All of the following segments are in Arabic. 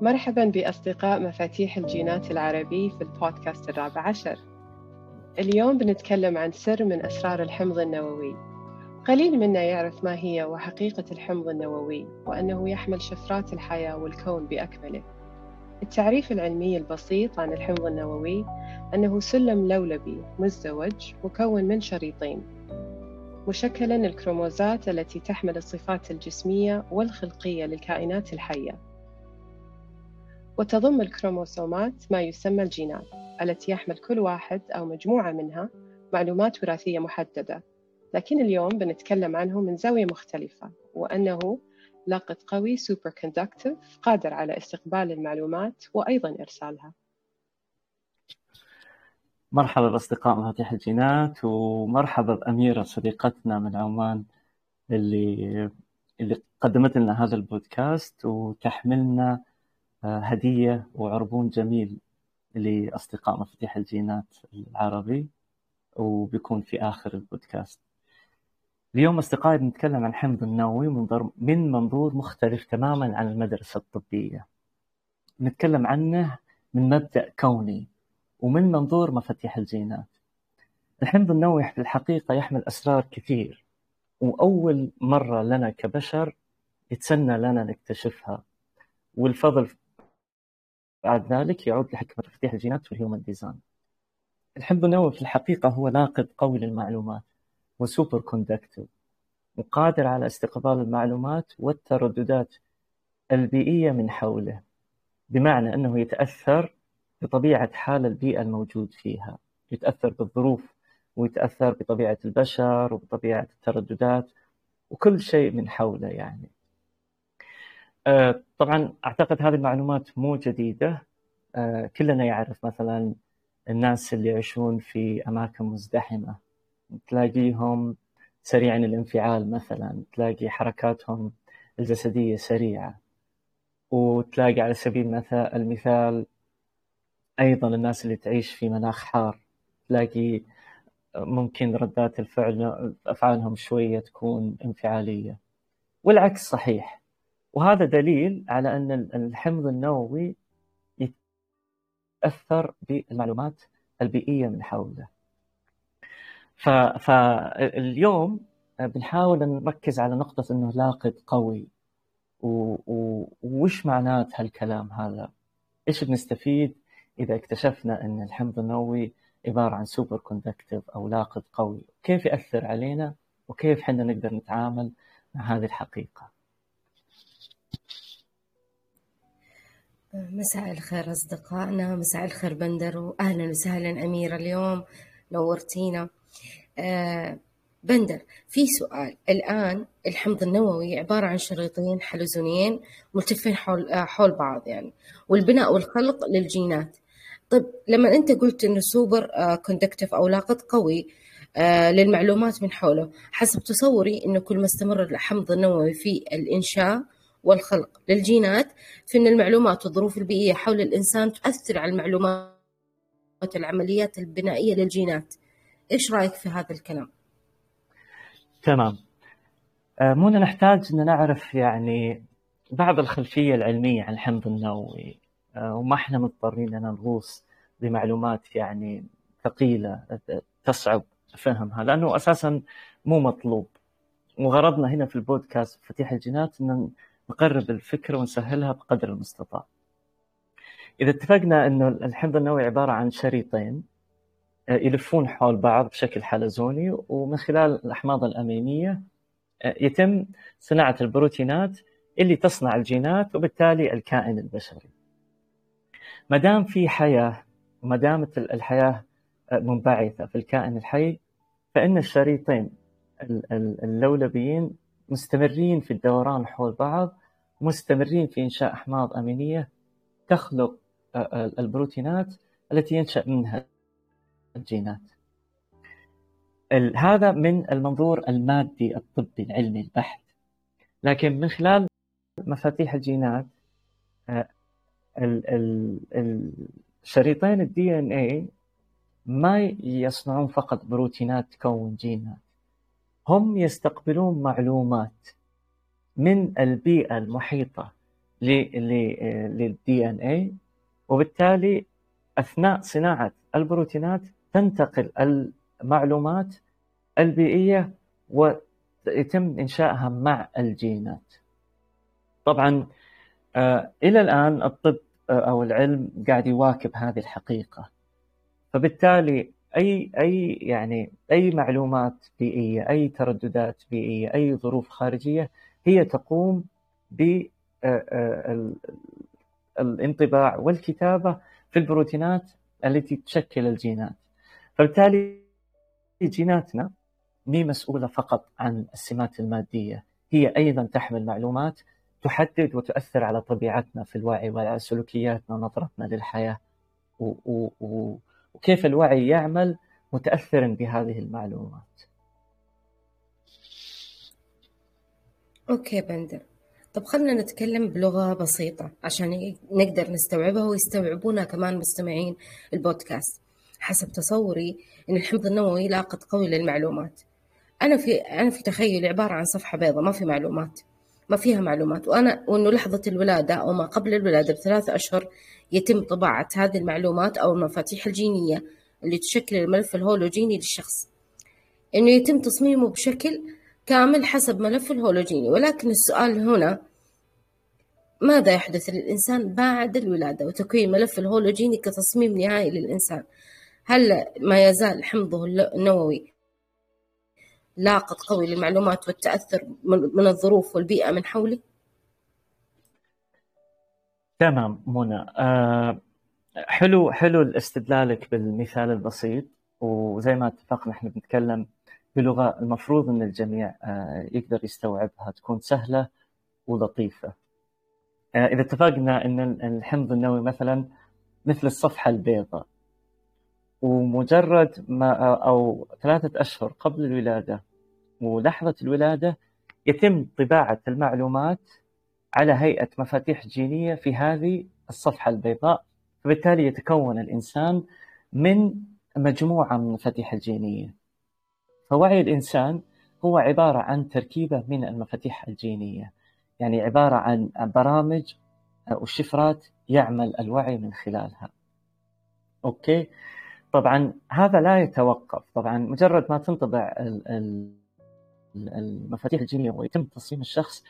مرحبا بأصدقاء مفاتيح الجينات العربي في البودكاست الرابع عشر. اليوم بنتكلم عن سر من أسرار الحمض النووي. قليل منا يعرف ما هي وحقيقة الحمض النووي وأنه يحمل شفرات الحياة والكون بأكمله. التعريف العلمي البسيط عن الحمض النووي أنه سلم لولبي مزدوج مكون من شريطين. مشكلا الكروموزات التي تحمل الصفات الجسمية والخلقية للكائنات الحية. وتضم الكروموسومات ما يسمى الجينات التي يحمل كل واحد أو مجموعة منها معلومات وراثية محددة. لكن اليوم بنتكلم عنه من زاوية مختلفة وأنه لاقط قوي super conductive قادر على استقبال المعلومات وأيضا إرسالها. مرحبا بأصدقاء مفاتيح الجينات ومرحبا بأميرة صديقتنا من عمان اللي اللي قدمت لنا هذا البودكاست وتحملنا هدية وعربون جميل لأصدقاء مفاتيح الجينات العربي وبيكون في آخر البودكاست. اليوم أصدقائي بنتكلم عن حمض النووي من منظور مختلف تماما عن المدرسة الطبية. نتكلم عنه من مبدأ كوني ومن منظور مفاتيح الجينات. الحمض النووي في الحقيقة يحمل أسرار كثير وأول مرة لنا كبشر يتسنى لنا نكتشفها. والفضل بعد ذلك يعود لحكمة مفاتيح الجينات وال human design الحمض النووي في الحقيقة هو ناقد قوي للمعلومات و super conductive وقادر على استقبال المعلومات والترددات البيئية من حوله بمعنى أنه يتأثر بطبيعة حال البيئة الموجود فيها. يتأثر بالظروف ويتأثر بطبيعة البشر وبطبيعة الترددات وكل شيء من حوله يعني. طبعا أعتقد هذه المعلومات مو جديدة. آه، كلنا يعرف مثلا الناس اللي يعيشون في أماكن مزدحمة. تلاقيهم سريع الانفعال مثلا تلاقي حركاتهم الجسدية سريعة. وتلاقي على سبيل المثال أيضا الناس اللي تعيش في مناخ حار. تلاقي ممكن ردات الفعل أفعالهم شوية تكون انفعالية. والعكس صحيح. وهذا دليل على أن الحمض النووي يتأثر بالمعلومات البيئية من حوله. فاليوم بنحاول نركز على نقطة أنه لاقط قوي. وش معنات هالكلام هذا؟ إيش بنستفيد إذا اكتشفنا أن الحمض النووي عبارة عن super conductive أو لاقط قوي؟ كيف يأثر علينا؟ وكيف حنا نقدر نتعامل مع هذه الحقيقة؟ مساء الخير أصدقائنا مساء الخير بندر وأهلا وسهلا أميرة اليوم نورتينا. آه بندر في سؤال. الآن الحمض النووي عبارة عن شريطين حلزونيين ملتفين حول آه حول بعض يعني والبناء والخلق للجينات. طيب لما أنت قلت إنه سوبر آه conductive أو لاقط قوي آه للمعلومات من حوله حسب تصوري إنه كل ما استمر الحمض النووي في الإنشاء والخلق للجينات فإن المعلومات والظروف البيئية حول الإنسان تؤثر على المعلومات والعمليات البنائية للجينات. إيش رأيك في هذا الكلام؟ تمام. آه، منى نحتاج أن نعرف يعني بعض الخلفية العلمية عن الحمض النووي. آه، وما إحنا مضطرين أن نغوص بمعلومات يعني ثقيلة تصعب فهمها لأنه أساسا مو مطلوب. وغرضنا هنا في البودكاست فتيح الجينات أن نقرب الفكرة ونسهلها بقدر المستطاع. إذا اتفقنا أنه الحمض النووي عبارة عن شريطين آه، يلفون حول بعض بشكل حلزوني ومن خلال الأحماض الأمينية آه، يتم صناعة البروتينات اللي تصنع الجينات وبالتالي الكائن البشري. ما دام في حياة وما دامت الحياة آه، منبعثة في الكائن الحي فإن الشريطين اللولبيين مستمرين في الدوران حول بعض مستمرين في إنشاء أحماض أمينية تخلق البروتينات التي ينشأ منها الجينات. هذا من المنظور المادي الطبي العلمي البحت. لكن من خلال مفاتيح الجينات آه، الشريطين الدي إن اي ما يصنعون فقط بروتينات تكون جينات. هم يستقبلون معلومات من البيئة المحيطة للدي ان اي وبالتالي أثناء صناعة البروتينات تنتقل المعلومات البيئية ويتم إنشائها مع الجينات. طبعا آه، إلى الآن الطب آه، أو العلم قاعد يواكب هذه الحقيقة. فبالتالي أي أي يعني أي معلومات بيئية، أي ترددات بيئية، أي ظروف خارجية هي تقوم ب آه، الانطباع والكتابة في البروتينات التي تشكل الجينات. فبالتالي جيناتنا مي مسؤولة فقط عن السمات المادية هي أيضا تحمل معلومات تحدد وتؤثر على طبيعتنا في الوعي وعلى سلوكياتنا ونظرتنا للحياة و و و وكيف الوعي يعمل متأثرا بهذه المعلومات. أوكي بندر. طب خلنا نتكلم بلغة بسيطة عشان نقدر نستوعبها ويستوعبونها كمان مستمعين البودكاست. حسب تصوري إن الحمض النووي لاقط قوي للمعلومات. أنا في أنا في تخيلي عبارة عن صفحة بيضاء ما في معلومات. ما فيها معلومات. وأنا وإنه لحظة الولادة أو ما قبل الولادة بثلاثة أشهر يتم طباعة هذه المعلومات أو المفاتيح الجينية اللي تشكل الملف الهولوجيني للشخص. إنه يتم تصميمه بشكل كامل حسب ملف الهولوجيني. ولكن السؤال هنا ماذا يحدث للإنسان بعد الولادة وتكوين ملف الهولوجيني كتصميم نهائي للإنسان؟ هل ما يزال حمضه النووي لاقط قوي للمعلومات والتأثر من الظروف والبيئة من حولي؟ تمام منى أه حلو حلو استدلالك بالمثال البسيط وزي ما اتفقنا إحنا بنتكلم بلغة المفروض إن الجميع أه يقدر يستوعبها تكون سهلة ولطيفة. أه إذا اتفقنا إن الحمض النووي مثلا مثل الصفحة البيضاء ومجرد ما أو ثلاثة أشهر قبل الولادة ولحظة الولادة يتم طباعة المعلومات على هيئة مفاتيح جينية في هذه الصفحة البيضاء فبالتالي يتكون الإنسان من مجموعة من المفاتيح الجينية. فوعي الإنسان هو عبارة عن تركيبة من المفاتيح الجينية يعني عبارة عن برامج وشفرات يعمل الوعي من خلالها. أوكي؟ طبعا هذا لا يتوقف. طبعا مجرد ما تنطبع المفاتيح الجينية ويتم تصميم الشخص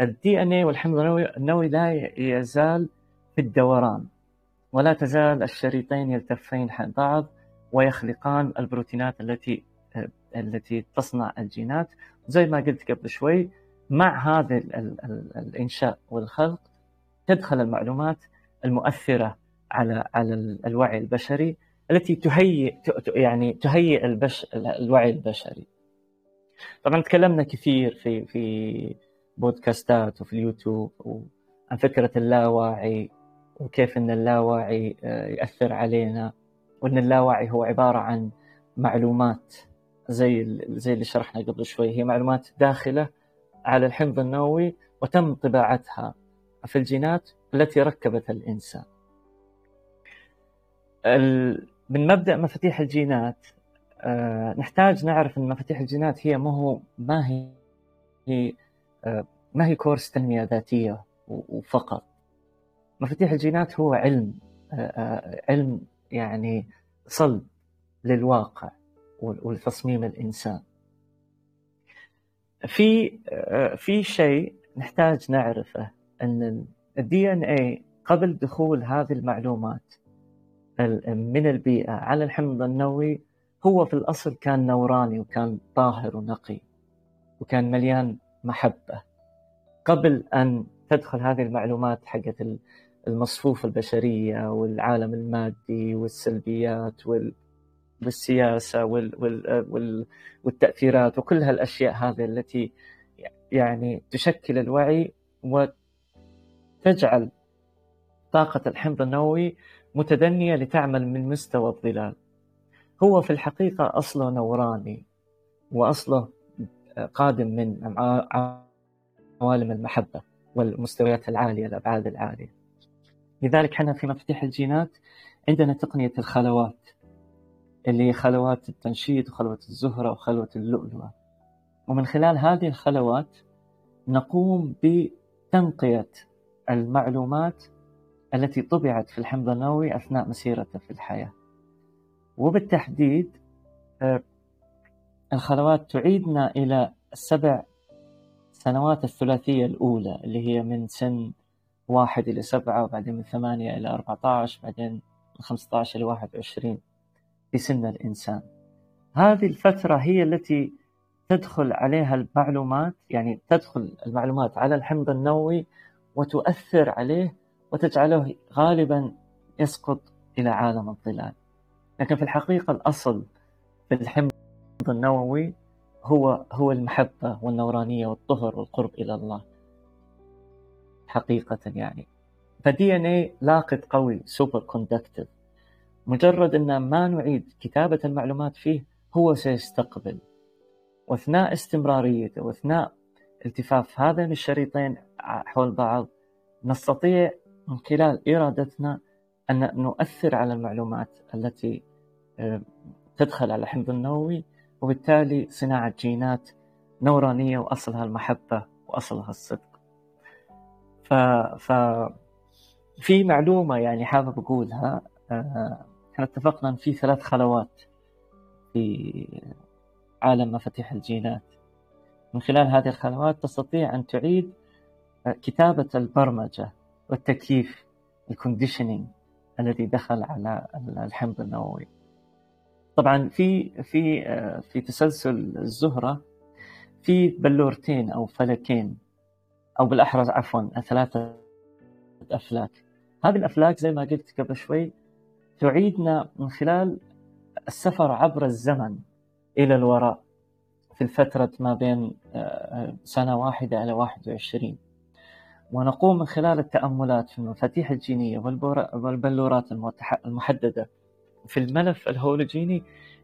الدي ان اي والحمض النووي لا يزال في الدوران ولا تزال الشريطين يلتفين بعض ويخلقان البروتينات التي التي تصنع الجينات. زي ما قلت قبل شوي مع هذا الإنشاء والخلق تدخل المعلومات المؤثرة على على الوعي البشري التي تهيئ يعني تهيئ البش الوعي البشري. طبعا تكلمنا كثير في في بودكاستات وفي اليوتيوب عن فكرة اللاوعي وكيف أن اللاوعي آه، يأثر علينا وأن اللاوعي هو عبارة عن معلومات زي زي اللي شرحنا قبل شوي. هي معلومات داخلة على الحمض النووي وتم طباعتها في الجينات التي ركبت الإنسان. من مبدأ مفاتيح الجينات آه، نحتاج نعرف إن مفاتيح الجينات هي ما هو ما هي ما هي كورس تنمية ذاتية وفقط. مفاتيح الجينات هو علم آه، علم يعني صلب للواقع ولتصميم الإنسان. في في شيء نحتاج نعرفه أن الدي ان اي قبل دخول هذه المعلومات من البيئة على الحمض النووي هو في الأصل كان نوراني وكان طاهر ونقي وكان مليان محبة. قبل أن تدخل هذه المعلومات حقت المصفوفة البشرية والعالم المادي والسلبيات والسياسة والتأثيرات وكل هالأشياء هذه التي يعني تشكل الوعي وتجعل طاقة الحمض النووي متدنية لتعمل من مستوى الظلال. هو في الحقيقة أصله نوراني وأصله قادم من عوالم المحبة والمستويات العالية الأبعاد العالية. لذلك إحنا في مفاتيح الجينات عندنا تقنية الخلوات اللي هي خلوات التنشيط وخلوة الزهرة وخلوة اللؤلؤة. ومن خلال هذه الخلوات نقوم بتنقية المعلومات التي طبعت في الحمض النووي أثناء مسيرته في الحياة. وبالتحديد آه، الخلوات تعيدنا إلى السبع سنوات الثلاثية الأولى اللي هي من سن واحد إلى سبعة وبعدين من ثمانية إلى أربعة عشر بعدين من خمسة عشر إلى واحد وعشرين في سن الإنسان. هذه الفترة هي التي تدخل عليها المعلومات يعني تدخل المعلومات على الحمض النووي وتؤثر عليه وتجعله غالبا يسقط إلى عالم الظلال. لكن في الحقيقة الأصل في الحمض النووي هو هو المحبة والنورانية والطهر والقرب إلى الله. حقيقة يعني. ف DNA لاقط قوي super conductive مجرد أن ما نعيد كتابة المعلومات فيه هو سيستقبل. وأثناء استمراريته وأثناء التفاف هذين الشريطين حول بعض نستطيع من خلال إرادتنا أن نؤثر على المعلومات التي آه، تدخل على الحمض النووي وبالتالي صناعة جينات نورانية وأصلها المحبة وأصلها الصدق. ف... ف... في معلومة يعني حابب أقولها آه، إحنا اتفقنا أن في ثلاث خلوات في عالم مفاتيح الجينات. من خلال هذه الخلوات تستطيع أن تعيد آه، كتابة البرمجة والتكييف الكونديشنينج الذي دخل على الحمض النووي. طبعا في في في تسلسل الزهرة في بلورتين أو فلكين أو بالأحرى عفوا ثلاثة أفلاك. هذه الأفلاك زي ما قلت قبل شوي تعيدنا من خلال السفر عبر الزمن إلى الوراء في الفترة ما بين آه، سنة واحدة إلى 21 ونقوم من خلال التأملات في المفاتيح الجينية والبلورات المحددة. في الملف الهولوجيني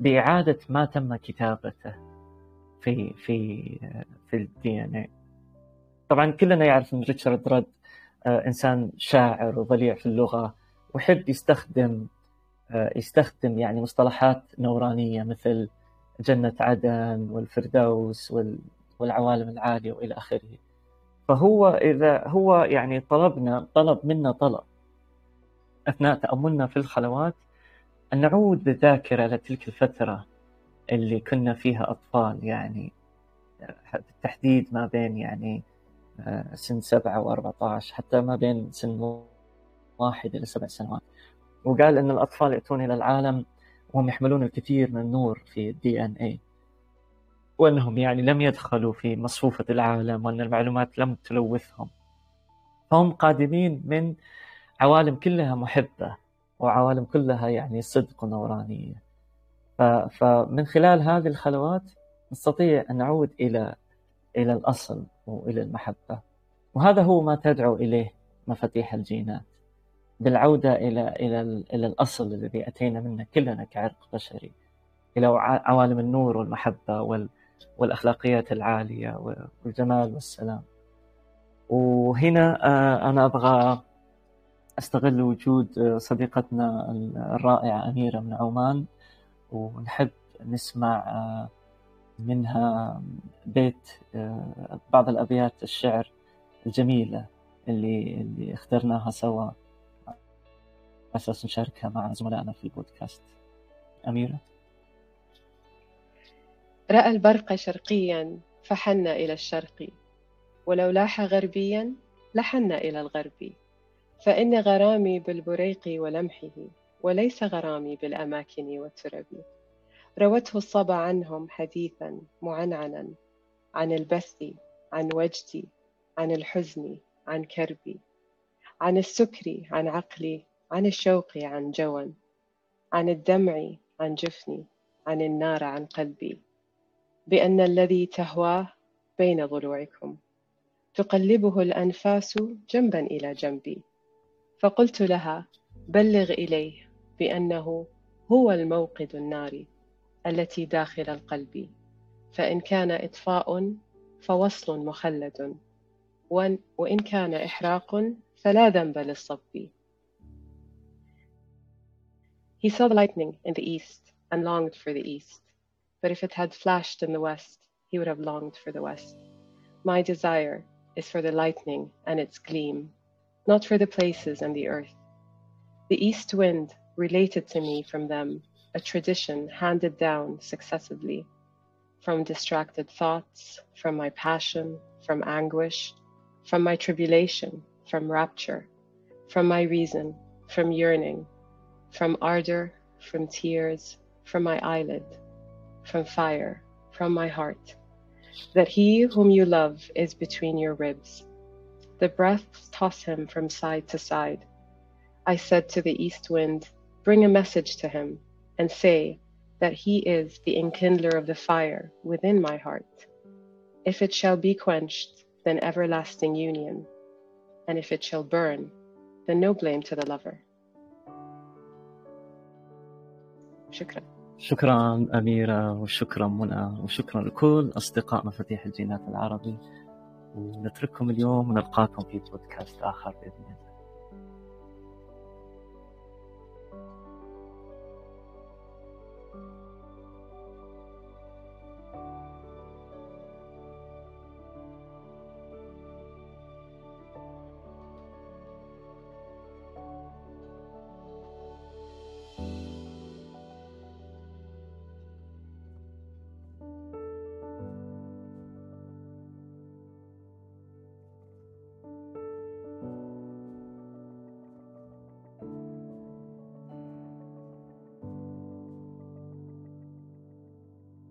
بإعادة ما تم كتابته في في في الدي ان اي طبعا كلنا يعرف ان ريتشارد رد آه، إنسان شاعر وضليع في اللغة ويحب يستخدم آه، يستخدم يعني مصطلحات نورانية مثل جنة عدن والفردوس والعوالم العالية وإلى آخره. فهو إذا هو يعني طلبنا طلب منا طلب أثناء تأملنا في الخلوات أن نعود بالذاكرة لتلك الفترة اللي كنا فيها أطفال يعني بالتحديد ما بين يعني آه، سن سبعة وأربعة حتى ما بين سن واحد إلى سبع سنوات. وقال أن الأطفال يأتون إلى العالم وهم يحملون الكثير من النور في الدي إن اي وأنهم يعني لم يدخلوا في مصفوفة العالم وأن المعلومات لم تلوثهم. فهم قادمين من عوالم كلها محبة. وعوالم كلها يعني صدق ونورانية. فمن خلال هذه الخلوات نستطيع أن نعود إلى إلى الأصل وإلى المحبة. وهذا هو ما تدعو إليه مفاتيح الجينات. بالعودة إلى إلى إلى الأصل الذي أتينا منه كلنا كعرق بشري. إلى عوالم النور والمحبة والأخلاقيات العالية والجمال والسلام. وهنا آه، أنا أبغى أستغل وجود صديقتنا الرائعة أميرة من عمان ونحب نسمع منها بيت بعض الأبيات الشعر الجميلة اللي اللي اخترناها سوا. على أساس نشاركها مع زملائنا في البودكاست. أميرة؟ رأى البرق شرقيا فحن إلى الشرق. ولو لاح غربيا لحن إلى الغرب. فإن غرامي بالبريق ولمحه وليس غرامي بالأماكن والترب. روته الصبا عنهم حديثا معنعنا عن البث عن وجدي عن الحزن عن كربي عن السكر عن عقلي عن الشوق عن جوى عن الدمع عن جفني عن النار عن قلبي. بأن الذي تهواه بين ضلوعكم. تقلبه الأنفاس جنبا إلى جنبي. فقلت لها بلغ إليه بأنه هو الموقد النار التي داخل القلب فإن كان إطفاء فوصل مخلد وإن كان إحراق فلا ذنب للصب He saw the lightning in the east and longed for the east. But if it had flashed in the west, he would have longed for the west. My desire is for the lightning and its gleam not for the places and the earth. The east wind related to me from them, a tradition handed down successively from distracted thoughts, from my passion, from anguish, from my tribulation, from rapture, from my reason, from yearning, from ardor, from tears, from my eyelid, from fire, from my heart, that he whom you love is between your ribs. The breaths toss him from side to side. I said to the east wind, Bring a message to him, and say that he is the enkindler of the fire within my heart. If it shall be quenched, then everlasting union, and if it shall burn, then no blame to the lover. شكرا شكرا أميرة وشكرا منى وشكرا لكل أصدقاء مفاتيح الجينات العربي ونترككم اليوم ونلقاكم في بودكاست آخر بإذن الله.